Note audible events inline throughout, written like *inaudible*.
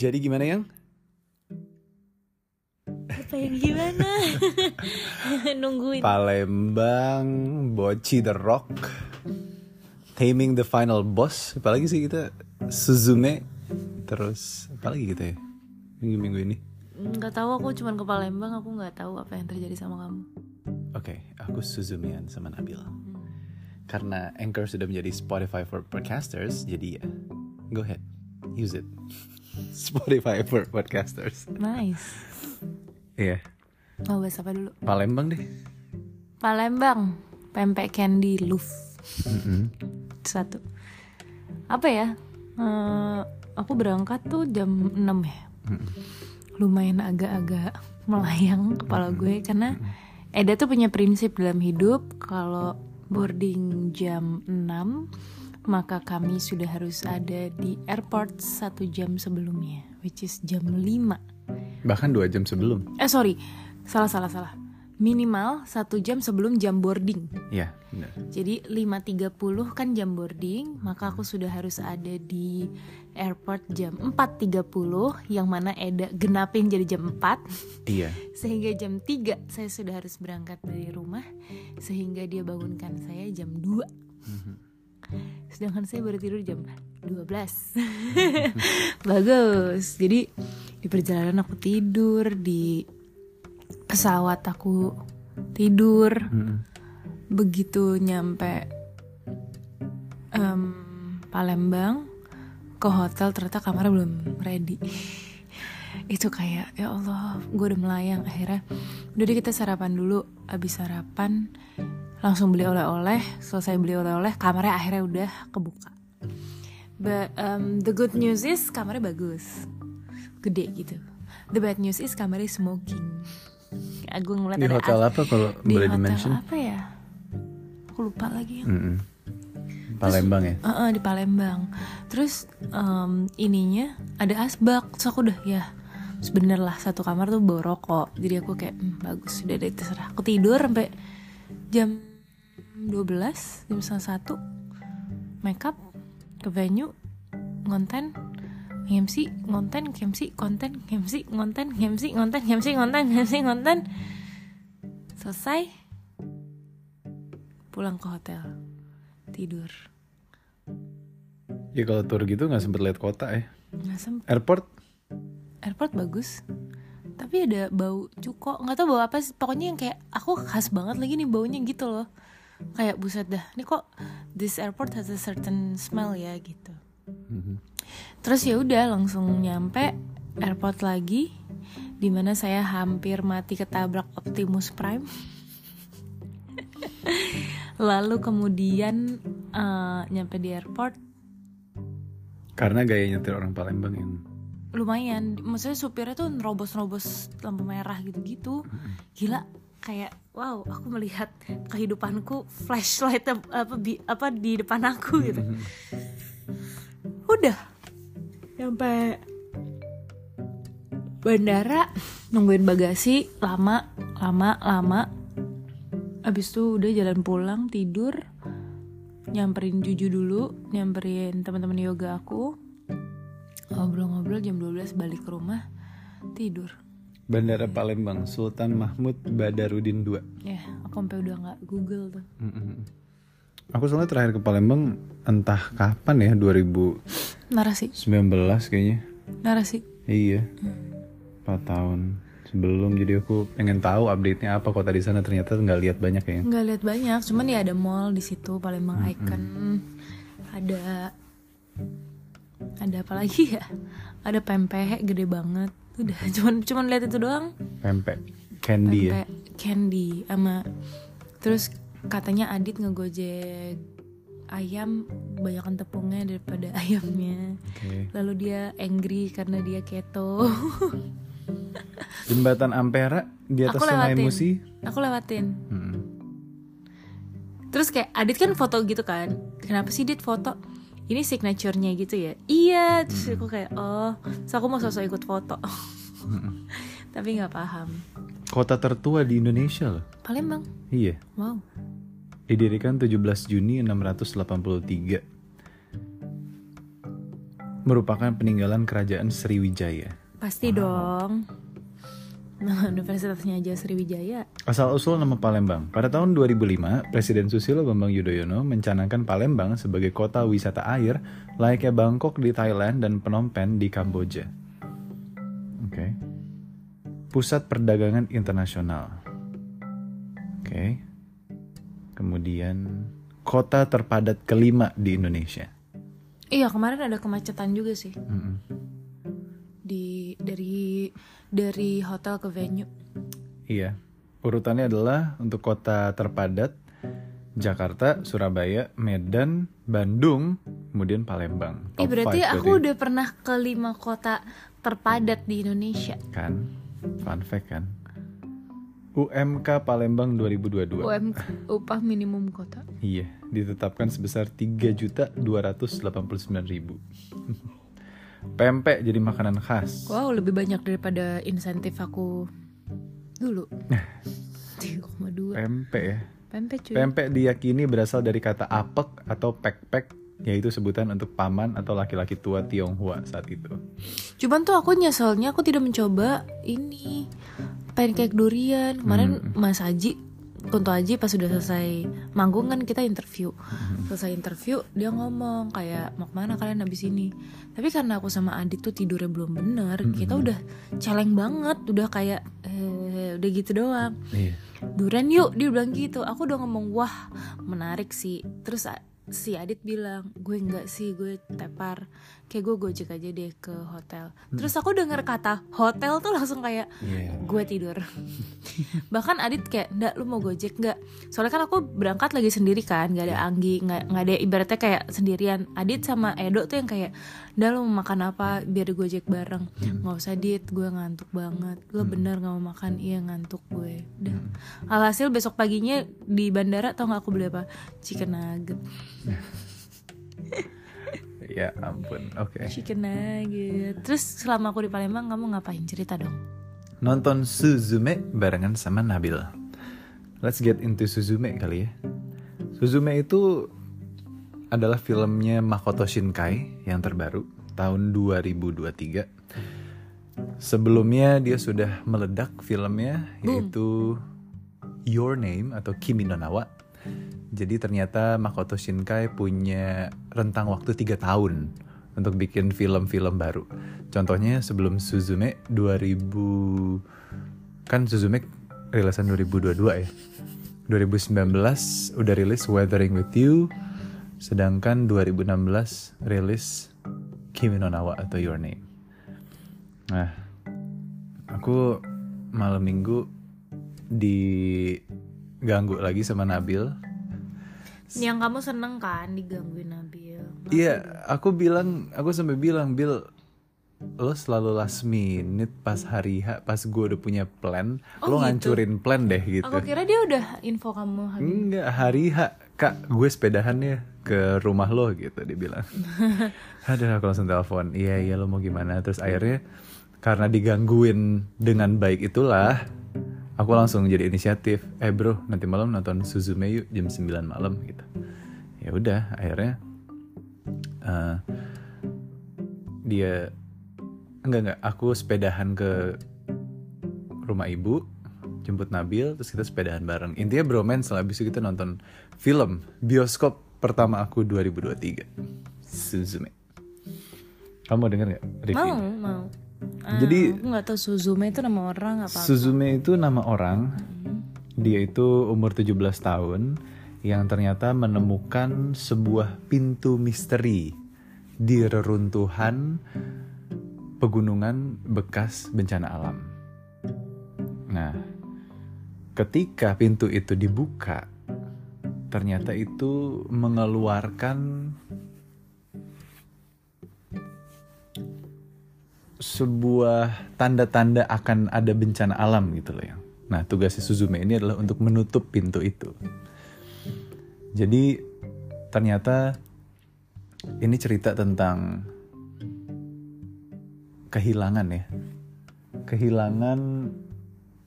Jadi gimana yang? Apa yang gimana? *laughs* Nungguin. Palembang, Boci The Rock, Taming the Final Boss, apalagi sih kita Suzume, terus apalagi gitu ya minggu minggu ini. Nggak tahu aku cuman ke Palembang, aku nggak tahu apa yang terjadi sama kamu. Oke, aku Suzumean sama Nabil. Karena Anchor sudah menjadi Spotify for podcasters, jadi ya, go ahead, use it. Spotify for podcasters. Nice. Iya, Mau bahas apa dulu? Palembang deh. Palembang, pempek candy loof. Mm-mm. Satu. Apa ya? Eh, aku berangkat tuh jam 6 ya. Lumayan agak-agak melayang kepala gue karena Eda tuh punya prinsip dalam hidup kalau boarding jam 6 maka kami sudah harus ada di airport satu jam sebelumnya which is jam 5 Bahkan dua jam sebelum. eh sorry salah salah salah minimal satu jam sebelum jam boarding Iya, benar. jadi 5.30 kan jam boarding, maka aku sudah harus ada di airport jam 4.30 yang mana Eda genapin jadi jam 4 Iya. *laughs* sehingga jam 3 saya sudah harus berangkat dari rumah sehingga dia bangunkan saya jam 2. Sedangkan saya baru tidur jam 12. *laughs* Bagus. Jadi di perjalanan aku tidur, di pesawat aku tidur Mm-mm. begitu nyampe em, Palembang ke hotel ternyata kamarnya belum ready *laughs* itu kayak ya Allah gue udah melayang akhirnya udah deh kita sarapan dulu abis sarapan langsung beli oleh-oleh selesai beli oleh-oleh kamarnya akhirnya udah kebuka. But um, the good news is kamarnya bagus. Gede gitu. The bad news is kamarnya smoking. Aku ngeliat Di ada hotel apa kalau di boleh hotel dimention? apa ya? Aku lupa lagi Mm-mm. Palembang ya. Heeh, di Palembang. Terus em, ininya ada asbak. Terus aku udah ya terus bener lah satu kamar tuh bawa rokok jadi aku kayak "Hmm, bagus sudah deh terserah. Aku tidur sampai jam 12 jam setengah satu. Make up ke venue ngonten MC ngonten MC konten MC ngonten MC ngonten MC ngonten MC ngonten. Selesai. Pulang ke hotel. Tidur. Ya kalau tour gitu nggak sempet lihat kota ya. nggak sempet. Airport? Airport bagus. Tapi ada bau cuko. Nggak tahu bau apa sih. Pokoknya yang kayak aku khas banget lagi nih baunya gitu loh kayak buset dah. Ini kok this airport has a certain smell ya gitu. Mhm. terus ya udah langsung nyampe airport lagi di mana saya hampir mati ketabrak Optimus Prime. *laughs* Lalu kemudian eh, nyampe di airport. Karena gaya nyetir orang Palembang yang lumayan. Maksudnya supirnya tuh nerobos-nerobos lampu merah gitu-gitu. Gila kayak wow aku melihat kehidupanku flashlight ap- apa bi- apa di depan aku gitu. udah. Sampai bandara nungguin bagasi lama lama lama. Abis itu udah jalan pulang tidur. Nyamperin Juju dulu nyamperin teman-teman yoga aku. Ngobrol-ngobrol jam 12 balik ke rumah tidur Bandara Palembang Sultan Mahmud Badarudin II. ya aku sampai udah nggak google tuh Mm-mm. Aku soalnya terakhir ke Palembang entah kapan ya 2019 narasi kayaknya. narasi Iya. 4 tahun sebelum jadi aku pengen tahu update-nya apa kota di sana ternyata nggak lihat banyak ya. nggak lihat banyak cuman ya ada mall di situ Palembang Icon ada ada apa lagi ya ada pempek gede banget udah *laughs* cuman cuman lihat itu doang Pempek candy ya. pempek candy sama terus katanya Adit ngegojek ayam banyakkan tepungnya daripada *laughs* ayamnya Oke. lalu dia angry karena dia keto *laughs* Jembatan Ampera di atas aku Sungai lewatin Musi. aku lewatin Mm-mm. terus kayak Adit kan foto gitu kan kenapa sih Dit foto ini signaturenya gitu ya iya terus aku kayak oh so aku mau sosok ikut foto *laughs* tapi nggak paham Kota tertua di Indonesia loh. Palembang Iya. wow Didirikan 17 Juni 683. merupakan peninggalan kerajaan Sriwijaya. Pasti dong. Nah, universitasnya aja Sriwijaya. Asal-usul nama Palembang. Pada tahun 2005, Presiden Susilo Bambang Yudhoyono mencanangkan Palembang sebagai kota wisata air layaknya Bangkok di Thailand dan Phnom Penh di Kamboja. Oke. Pusat perdagangan internasional. Oke. Kemudian kota terpadat kelima di Indonesia. Iya, kemarin ada kemacetan juga sih. Mm-mm. Di dari dari hotel ke venue. Iya. Urutannya adalah untuk kota terpadat Jakarta, Surabaya, Medan, Bandung, kemudian Palembang. Ih, Top berarti five aku udah pernah ke lima kota terpadat di Indonesia. kan. Fun fact kan. UMK Palembang 2022. UM upah minimum kota. Iya, ditetapkan sebesar 3.289.000. Pempek jadi makanan khas. Wow, lebih banyak daripada insentif aku dulu. *laughs* 3,2. Pempek ya. Pempek cuy. Pempek diyakini berasal dari kata apek atau pek-pek, yaitu sebutan untuk paman atau laki-laki tua Tionghoa saat itu. Cuman tuh aku nyeselnya aku tidak mencoba ini pancake durian. Kemarin Mas Haji Kunto Aji pas sudah selesai manggung kan kita interview. Selesai interview dia ngomong kayak mau ke mana kalian habis ini? Tapi karena aku sama Adit tuh tidurnya belum bener Kita udah celeng banget Udah kayak eh, udah gitu doang. Iya. Duren yuk dia bilang gitu. Aku udah ngomong wah menarik sih. Terus si Adit bilang gue enggak sih gue tepar Kayak gue gojek aja deh ke hotel. Terus aku denger kata hotel tuh langsung kayak Iya. gue tidur. *laughs* Bahkan Adit kayak ndak lu mau gojek nggak? Soalnya kan aku berangkat lagi sendiri kan nggak ada Anggi nggak nggak ada ibaratnya kayak sendirian. Adit sama Edo tuh yang kayak ndak lu mau makan apa? Biar di gojek bareng nggak usah Dit gue ngantuk banget. Gue bener nggak mau makan? Iya ngantuk gue. Udah. Alhasil besok paginya di bandara tau nggak aku beli apa? Chicken nugget *laughs* Ya ampun. Oke. chicken nugget terus selama aku di Palembang kamu ngapain cerita dong Nonton Suzume barengan sama Nabil. Let's get into Suzume kali ya. Suzume itu adalah filmnya Makoto Shinkai yang terbaru tahun 2023. Sebelumnya dia sudah meledak filmnya yaitu Your Name atau Kimi no Nawa. Jadi ternyata Makoto Shinkai punya rentang waktu 3 tahun untuk bikin film-film baru. Contohnya sebelum Suzume 2000 kan Suzume rilisan 2022 ya. 2019 udah rilis Weathering with You, sedangkan 2016 rilis Kimi no Nawa atau Your Name. Nah, aku malam minggu diganggu lagi sama Nabil. Yang kamu seneng kan digangguin Nabil Iya, aku bilang, aku sampai bilang, Bill, lo selalu last minute pas hari H, pas gue udah punya plan, Oh, lo gitu. ngancurin plan deh gitu. Aku kira dia udah info kamu hari Enggak, hari H, kak, gue sepedahan ya ke rumah lo gitu, dia bilang. *laughs* Ada aku langsung telepon, iya iya lo mau gimana? Terus akhirnya karena digangguin dengan baik itulah, aku langsung jadi inisiatif. Eh bro, nanti malam nonton Suzume yuk jam 9 malam gitu. Ya udah, akhirnya eh, dia enggak enggak, aku sepedahan ke rumah ibu jemput Nabil terus kita sepedahan bareng intinya bromance lah abis itu kita nonton film bioskop pertama aku 2023 Suzume kamu denger nggak review Mau, mau. Ah, Jadi- aku nggak tahu Suzume itu nama orang apa? Suzume itu nama orang dia itu umur 17 tahun yang ternyata menemukan sebuah pintu misteri di reruntuhan pegunungan bekas bencana alam. Nah, ketika pintu itu dibuka, ternyata itu mengeluarkan sebuah tanda-tanda akan ada bencana alam gitu loh yang. Nah, tugasnya Suzume ini adalah untuk menutup pintu itu. Jadi ternyata ini cerita tentang kehilangan ya. Kehilangan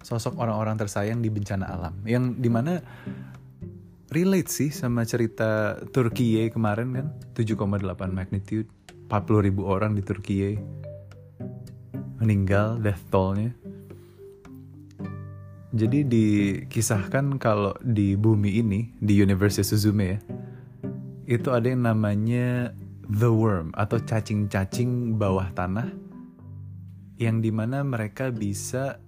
sosok orang-orang tersayang di bencana alam yang di mana relate sih sama cerita Turkiye kemarin kan 7,8 magnitude 40 ribu orang di Turki meninggal death tollnya. Jadi dikisahkan kalau di bumi ini di University Suzume ya itu ada yang namanya the worm atau cacing-cacing bawah tanah yang di mana mereka bisa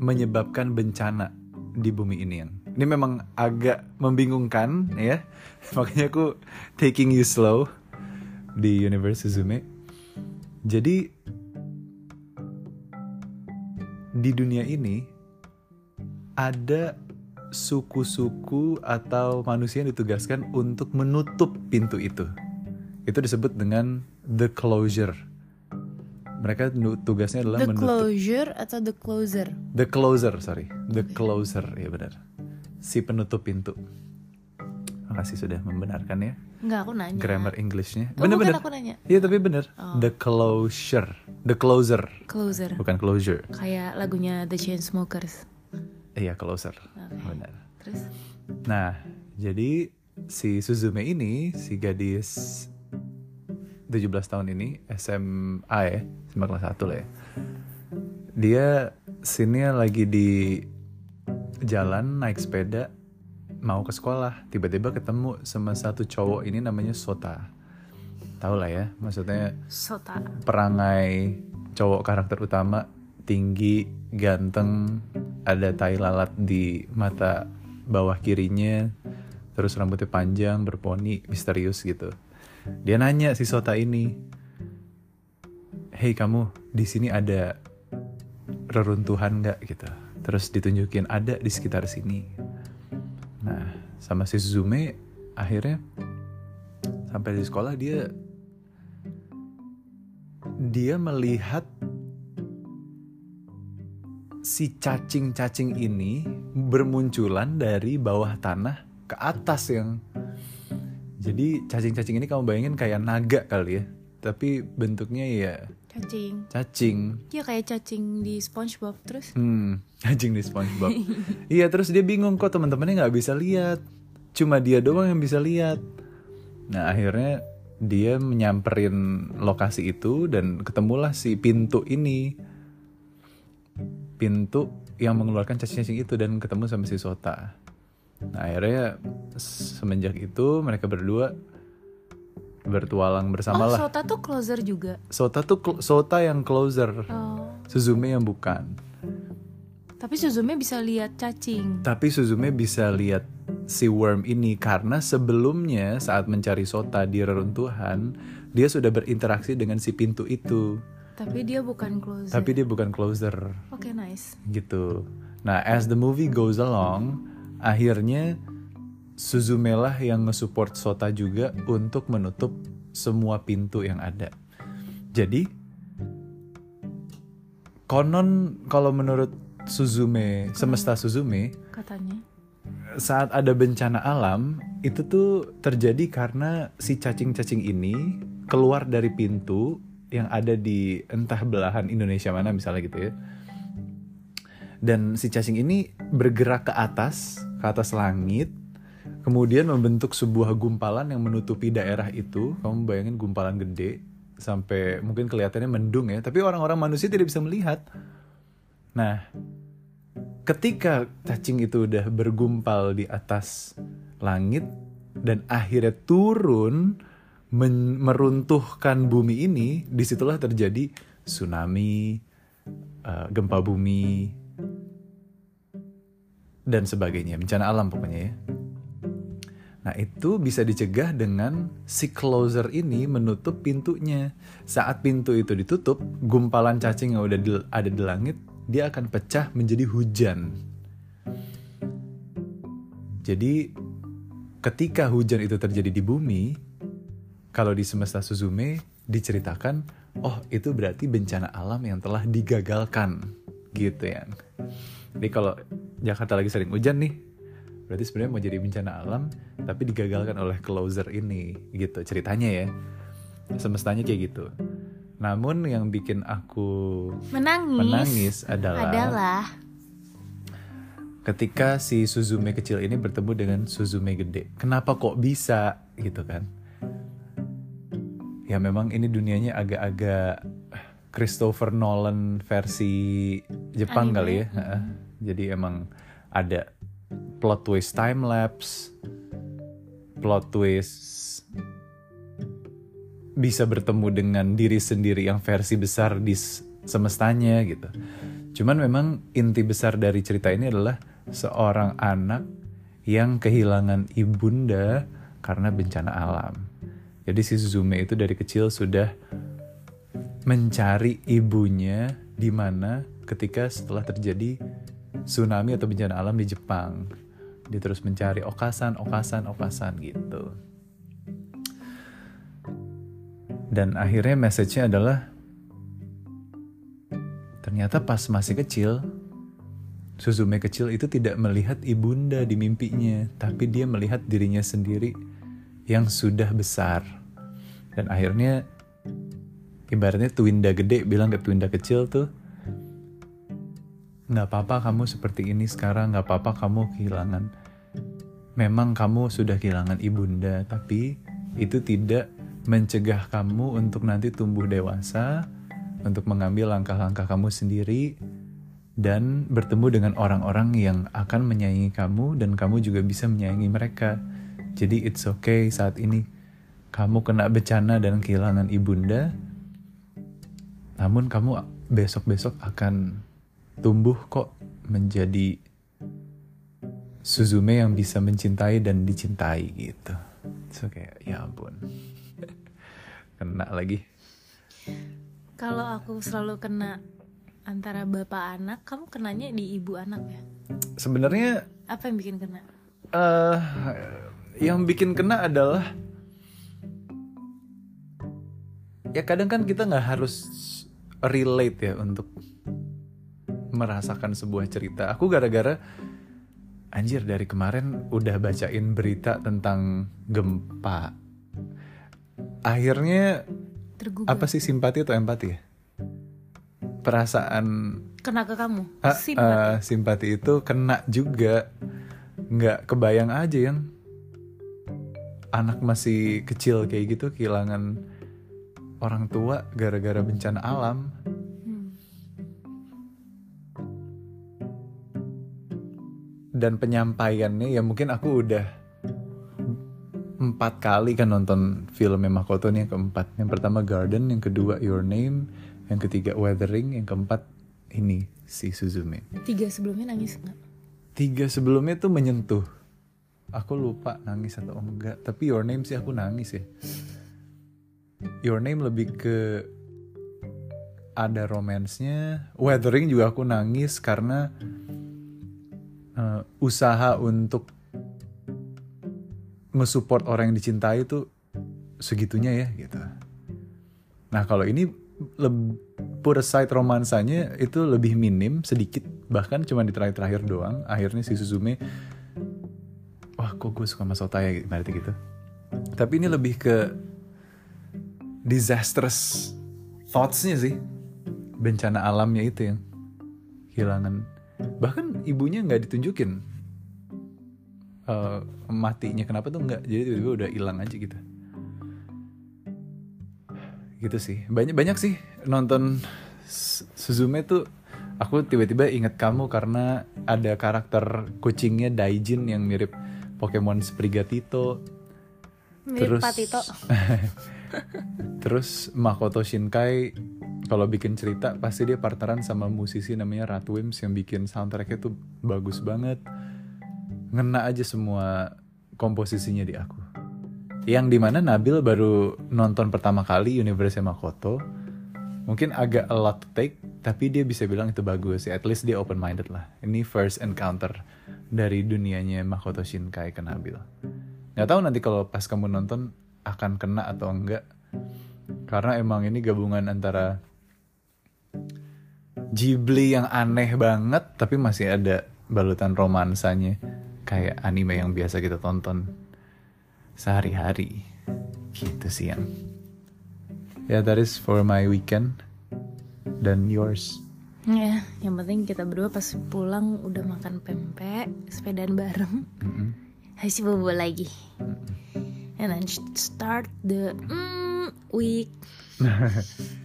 menyebabkan bencana di bumi ini ini memang agak membingungkan ya. *laughs* Makanya aku taking you slow di University Suzume. Jadi di dunia ini ada suku-suku atau manusia yang ditugaskan untuk menutup pintu itu. Itu disebut dengan the closure. Mereka tugasnya adalah The menutup closure atau the closer? the closer, sorry, the closer ya benar. Si penutup pintu. Makasih sudah membenarkan ya Enggak, aku nanya. grammar Englishnya. Oh, bukan Bener-bener. aku nanya. Iya tapi bener. The closure, the closer, Closer. bukan closure. Kayak lagunya The Chainsmokers. Iya closer, Oke. benar. Terus? Nah, jadi si Suzume ini, si gadis 17 tahun ini, SMA ya, SMA kelas 1 lah ya. Dia sini lagi di jalan naik sepeda mau ke sekolah, tiba-tiba ketemu sama satu cowok ini namanya Sota. Tahu lah ya, maksudnya Sota. perangai cowok karakter utama tinggi, ganteng, ada tai lalat di mata bawah kirinya, terus rambutnya panjang, berponi, misterius gitu. Dia nanya si Sota ini, "Hei kamu, di sini ada reruntuhan nggak?" gitu. Terus ditunjukin ada di sekitar sini. Nah, sama si Suzume akhirnya sampai di sekolah dia dia melihat si cacing-cacing ini bermunculan dari bawah tanah ke atas yang jadi cacing-cacing ini kamu bayangin kayak naga kali ya tapi bentuknya ya Cacing. cacing Iya kayak cacing di SpongeBob terus. hmm *laughs* cacing di SpongeBob iya terus dia bingung kok teman-temannya nggak bisa lihat cuma dia doang yang bisa lihat nah akhirnya dia menyamperin lokasi itu dan ketemulah si pintu ini pintu yang mengeluarkan cacing-cacing itu dan ketemu sama si Sota. Nah akhirnya semenjak itu mereka berdua bertualang bersama Oh, lah. Sota tuh closer juga. Sota tuh Sota yang closer, Oh. Suzume yang bukan. Tapi Suzume bisa lihat cacing. Tapi Suzume bisa lihat si worm ini karena sebelumnya saat mencari Sota di reruntuhan dia sudah berinteraksi dengan si pintu itu. Tapi dia bukan closer. Tapi dia bukan closer. Oke, nice. gitu. Nah, as the movie goes along, akhirnya Suzume lah yang nge-support Sota juga untuk menutup semua pintu yang ada. Jadi, konon kalau menurut Suzume, semesta Suzume, Katanya. saat ada bencana alam, itu tuh terjadi karena si cacing-cacing ini keluar dari pintu yang ada di entah belahan Indonesia mana misalnya gitu ya. Dan si cacing ini bergerak ke atas, ke atas langit, kemudian membentuk sebuah gumpalan yang menutupi daerah itu. Kamu bayangin gumpalan gede, sampai mungkin kelihatannya mendung ya, tapi orang-orang manusia tidak bisa melihat. Nah, ketika cacing itu udah bergumpal di atas langit dan akhirnya turun meruntuhkan bumi ini, di situlah terjadi tsunami, eh, gempa bumi, dan sebagainya, bencana alam pokoknya ya. Nah itu bisa dicegah dengan si closer ini menutup pintunya. Saat pintu itu ditutup, gumpalan cacing yang udah ada di langit, dia akan pecah menjadi hujan. Jadi ketika hujan itu terjadi di bumi, kalau di semesta Suzume diceritakan, oh itu berarti bencana alam yang telah digagalkan, gitu ya. Jadi kalau Jakarta lagi sering hujan nih, berarti sebenarnya mau jadi bencana alam, tapi digagalkan oleh closer ini, gitu ceritanya ya. Semestanya kayak gitu. Namun yang bikin aku Menangis. menangis adalah, Adalah. ketika si Suzume kecil ini bertemu dengan Suzume gede. Kenapa kok bisa gitu kan? ya memang ini dunianya agak-agak Christopher Nolan versi Jepang Anime. kali ya. Jadi emang ada plot twist time lapse, plot twist bisa bertemu dengan diri sendiri yang versi besar di semestanya gitu. Cuman memang inti besar dari cerita ini adalah seorang anak yang kehilangan ibunda karena bencana alam. Jadi si Suzume itu dari kecil sudah mencari ibunya di mana ketika setelah terjadi tsunami atau bencana alam di Jepang. Dia terus mencari okasan, okasan, okasan gitu. Dan akhirnya message-nya adalah ternyata pas masih kecil Suzume kecil itu tidak melihat ibunda di mimpinya, tapi dia melihat dirinya sendiri yang sudah besar. Dan akhirnya ibaratnya Twinda gede bilang ke Twinda kecil tuh nggak apa-apa kamu seperti ini sekarang nggak apa-apa kamu kehilangan memang kamu sudah kehilangan ibunda tapi itu tidak mencegah kamu untuk nanti tumbuh dewasa untuk mengambil langkah-langkah kamu sendiri dan bertemu dengan orang-orang yang akan menyayangi kamu dan kamu juga bisa menyayangi mereka. Jadi it's okay saat ini. Kamu kena bencana dan kehilangan ibunda namun kamu besok-besok akan tumbuh kok menjadi Suzume yang bisa mencintai dan dicintai gitu. So kayak ya ampun. *laughs* Kena lagi. Kalau aku selalu kena antara bapak anak, kamu kenanya di ibu anak ya? Sebenarnya Apa yang bikin kena? eh yang bikin kena adalah ya kadang kan kita nggak harus relate ya untuk merasakan sebuah cerita. Aku gara-gara anjir dari kemarin udah bacain berita tentang gempa. Akhirnya Tergugah. apa sih simpati atau empati ya? Perasaan Kena ke kamu? Ah, Simpati. eh, simpati itu kena juga nggak kebayang aja yang anak masih kecil kayak gitu kehilangan orang tua gara-gara bencana alam dan penyampaiannya ya mungkin aku udah empat kali kan nonton filmnya Makoto nih yang keempat. Yang pertama Garden yang kedua Your Name yang ketiga Weathering yang keempat ini si Suzume. Tiga sebelumnya nangis nggak? tiga sebelumnya tuh menyentuh. Aku lupa nangis atau enggak tapi Your Name sih aku nangis ya. Your Name lebih ke ada romansnya Weathering juga aku nangis karena eh, usaha untuk nge-support orang yang dicintai tuh segitunya ya gitu. Nah kalau ini leb- put aside romansanya itu lebih minim sedikit bahkan cuma di terakhir-terakhir doang. Akhirnya si Suzume wah kok gue suka sama Sotaya gitu berarti gitu. Tapi ini lebih ke disastrous thoughts-nya sih. Bencana alamnya itu yang kehilangan bahkan ibunya nggak ditunjukin. Eh, matinya kenapa tuh nggak? Jadi tiba-tiba udah hilang aja gitu. Gitu sih. Banyak banyak sih nonton Suzume tuh aku tiba-tiba inget kamu karena ada karakter kucingnya Daijin yang mirip Pokemon Sprigatito. Mirip Terus- Patito. *laughs* terus Makoto Shinkai kalau bikin cerita pasti dia partneran sama musisi namanya Ratwims yang bikin soundtracknya tuh bagus banget. Ngena aja semua komposisinya di aku. Yang di mana Nabil baru nonton pertama kali Universe Makoto. Mungkin agak a lot to take tapi dia bisa bilang itu bagus. Ya at least dia open minded lah. Ini first encounter dari dunianya Makoto Shinkai ke Nabil. Nggak tahu nanti kalau pas kamu nonton akan kena atau enggak. Karena emang ini gabungan antara Ghibli yang aneh banget tapi masih ada balutan romansanya. Kayak anime yang biasa kita tonton sehari-hari. Gitu sih yang ya that is for my weekend. Dan yours? Ya, yang penting kita berdua pas pulang udah makan pempek, sepedaan bareng. Habis bobo lagi. And then start the mm, week. *laughs*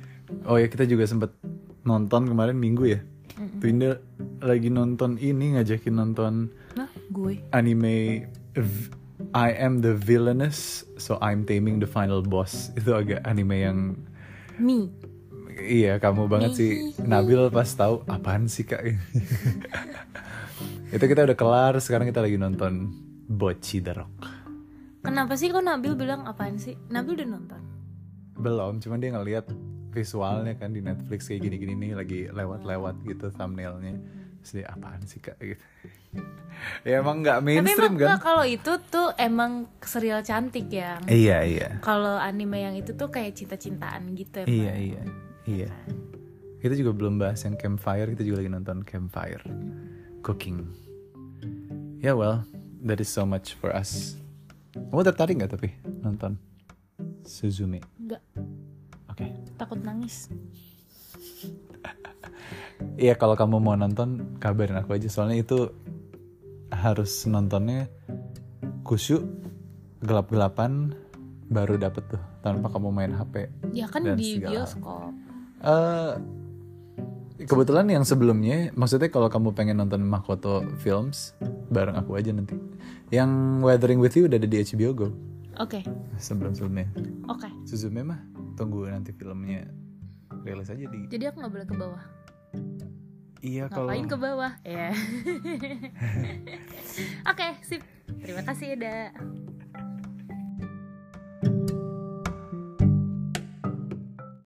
Oh ya kita juga sempet nonton kemarin minggu ya. Twinda lagi nonton ini ngajakin nonton Nah, gue. anime V- I am the villainous, so I'm taming the final boss. Itu agak anime yang Me. iya kamu banget sih. Nabil pas tahu apaan sih kak? *laughs* Itu kita udah kelar. Sekarang kita lagi nonton Bocchi the Rock. Kenapa sih kok Nabil bilang apaan sih? Nabil udah nonton. Belum, cuman dia ngeliat visualnya kan di Netflix kayak gini-gini nih lagi lewat-lewat gitu thumbnailnya. Dia apaan sih kak? Gitu. *laughs* ya emang nggak Tapi mainstream emang kan? kalau itu tuh emang serial cantik ya. Iya iya. Kalau anime yang itu tuh kayak cinta-cintaan gitu emang. Iya iya iya. Kita juga belum bahas yang campfire. Kita juga lagi nonton campfire cooking. Ya well, that is so much for us. Kamu tertarik nggak tapi nonton Suzume? Enggak, Oke. takut nangis. Iya kalau kamu mau nonton kabarin aku aja soalnya itu harus nontonnya kusyuk gelap-gelapan baru dapet tuh tanpa kamu main HP. Ya kan Dan di segala. bioskop. Eh kebetulan yang sebelumnya, maksudnya kalau kamu pengen nonton Makoto Films, bareng aku aja nanti. Yang Weathering with You udah ada di HBO Go Oke, sebelum-sebelumnya. oke. Suzume mah tunggu nanti filmnya rilis aja di. Jadi aku nggak boleh ke bawah. Iya kalau. Ngapain ke bawah? Ya. *laughs* Oke, sip. Terima kasih, Eda.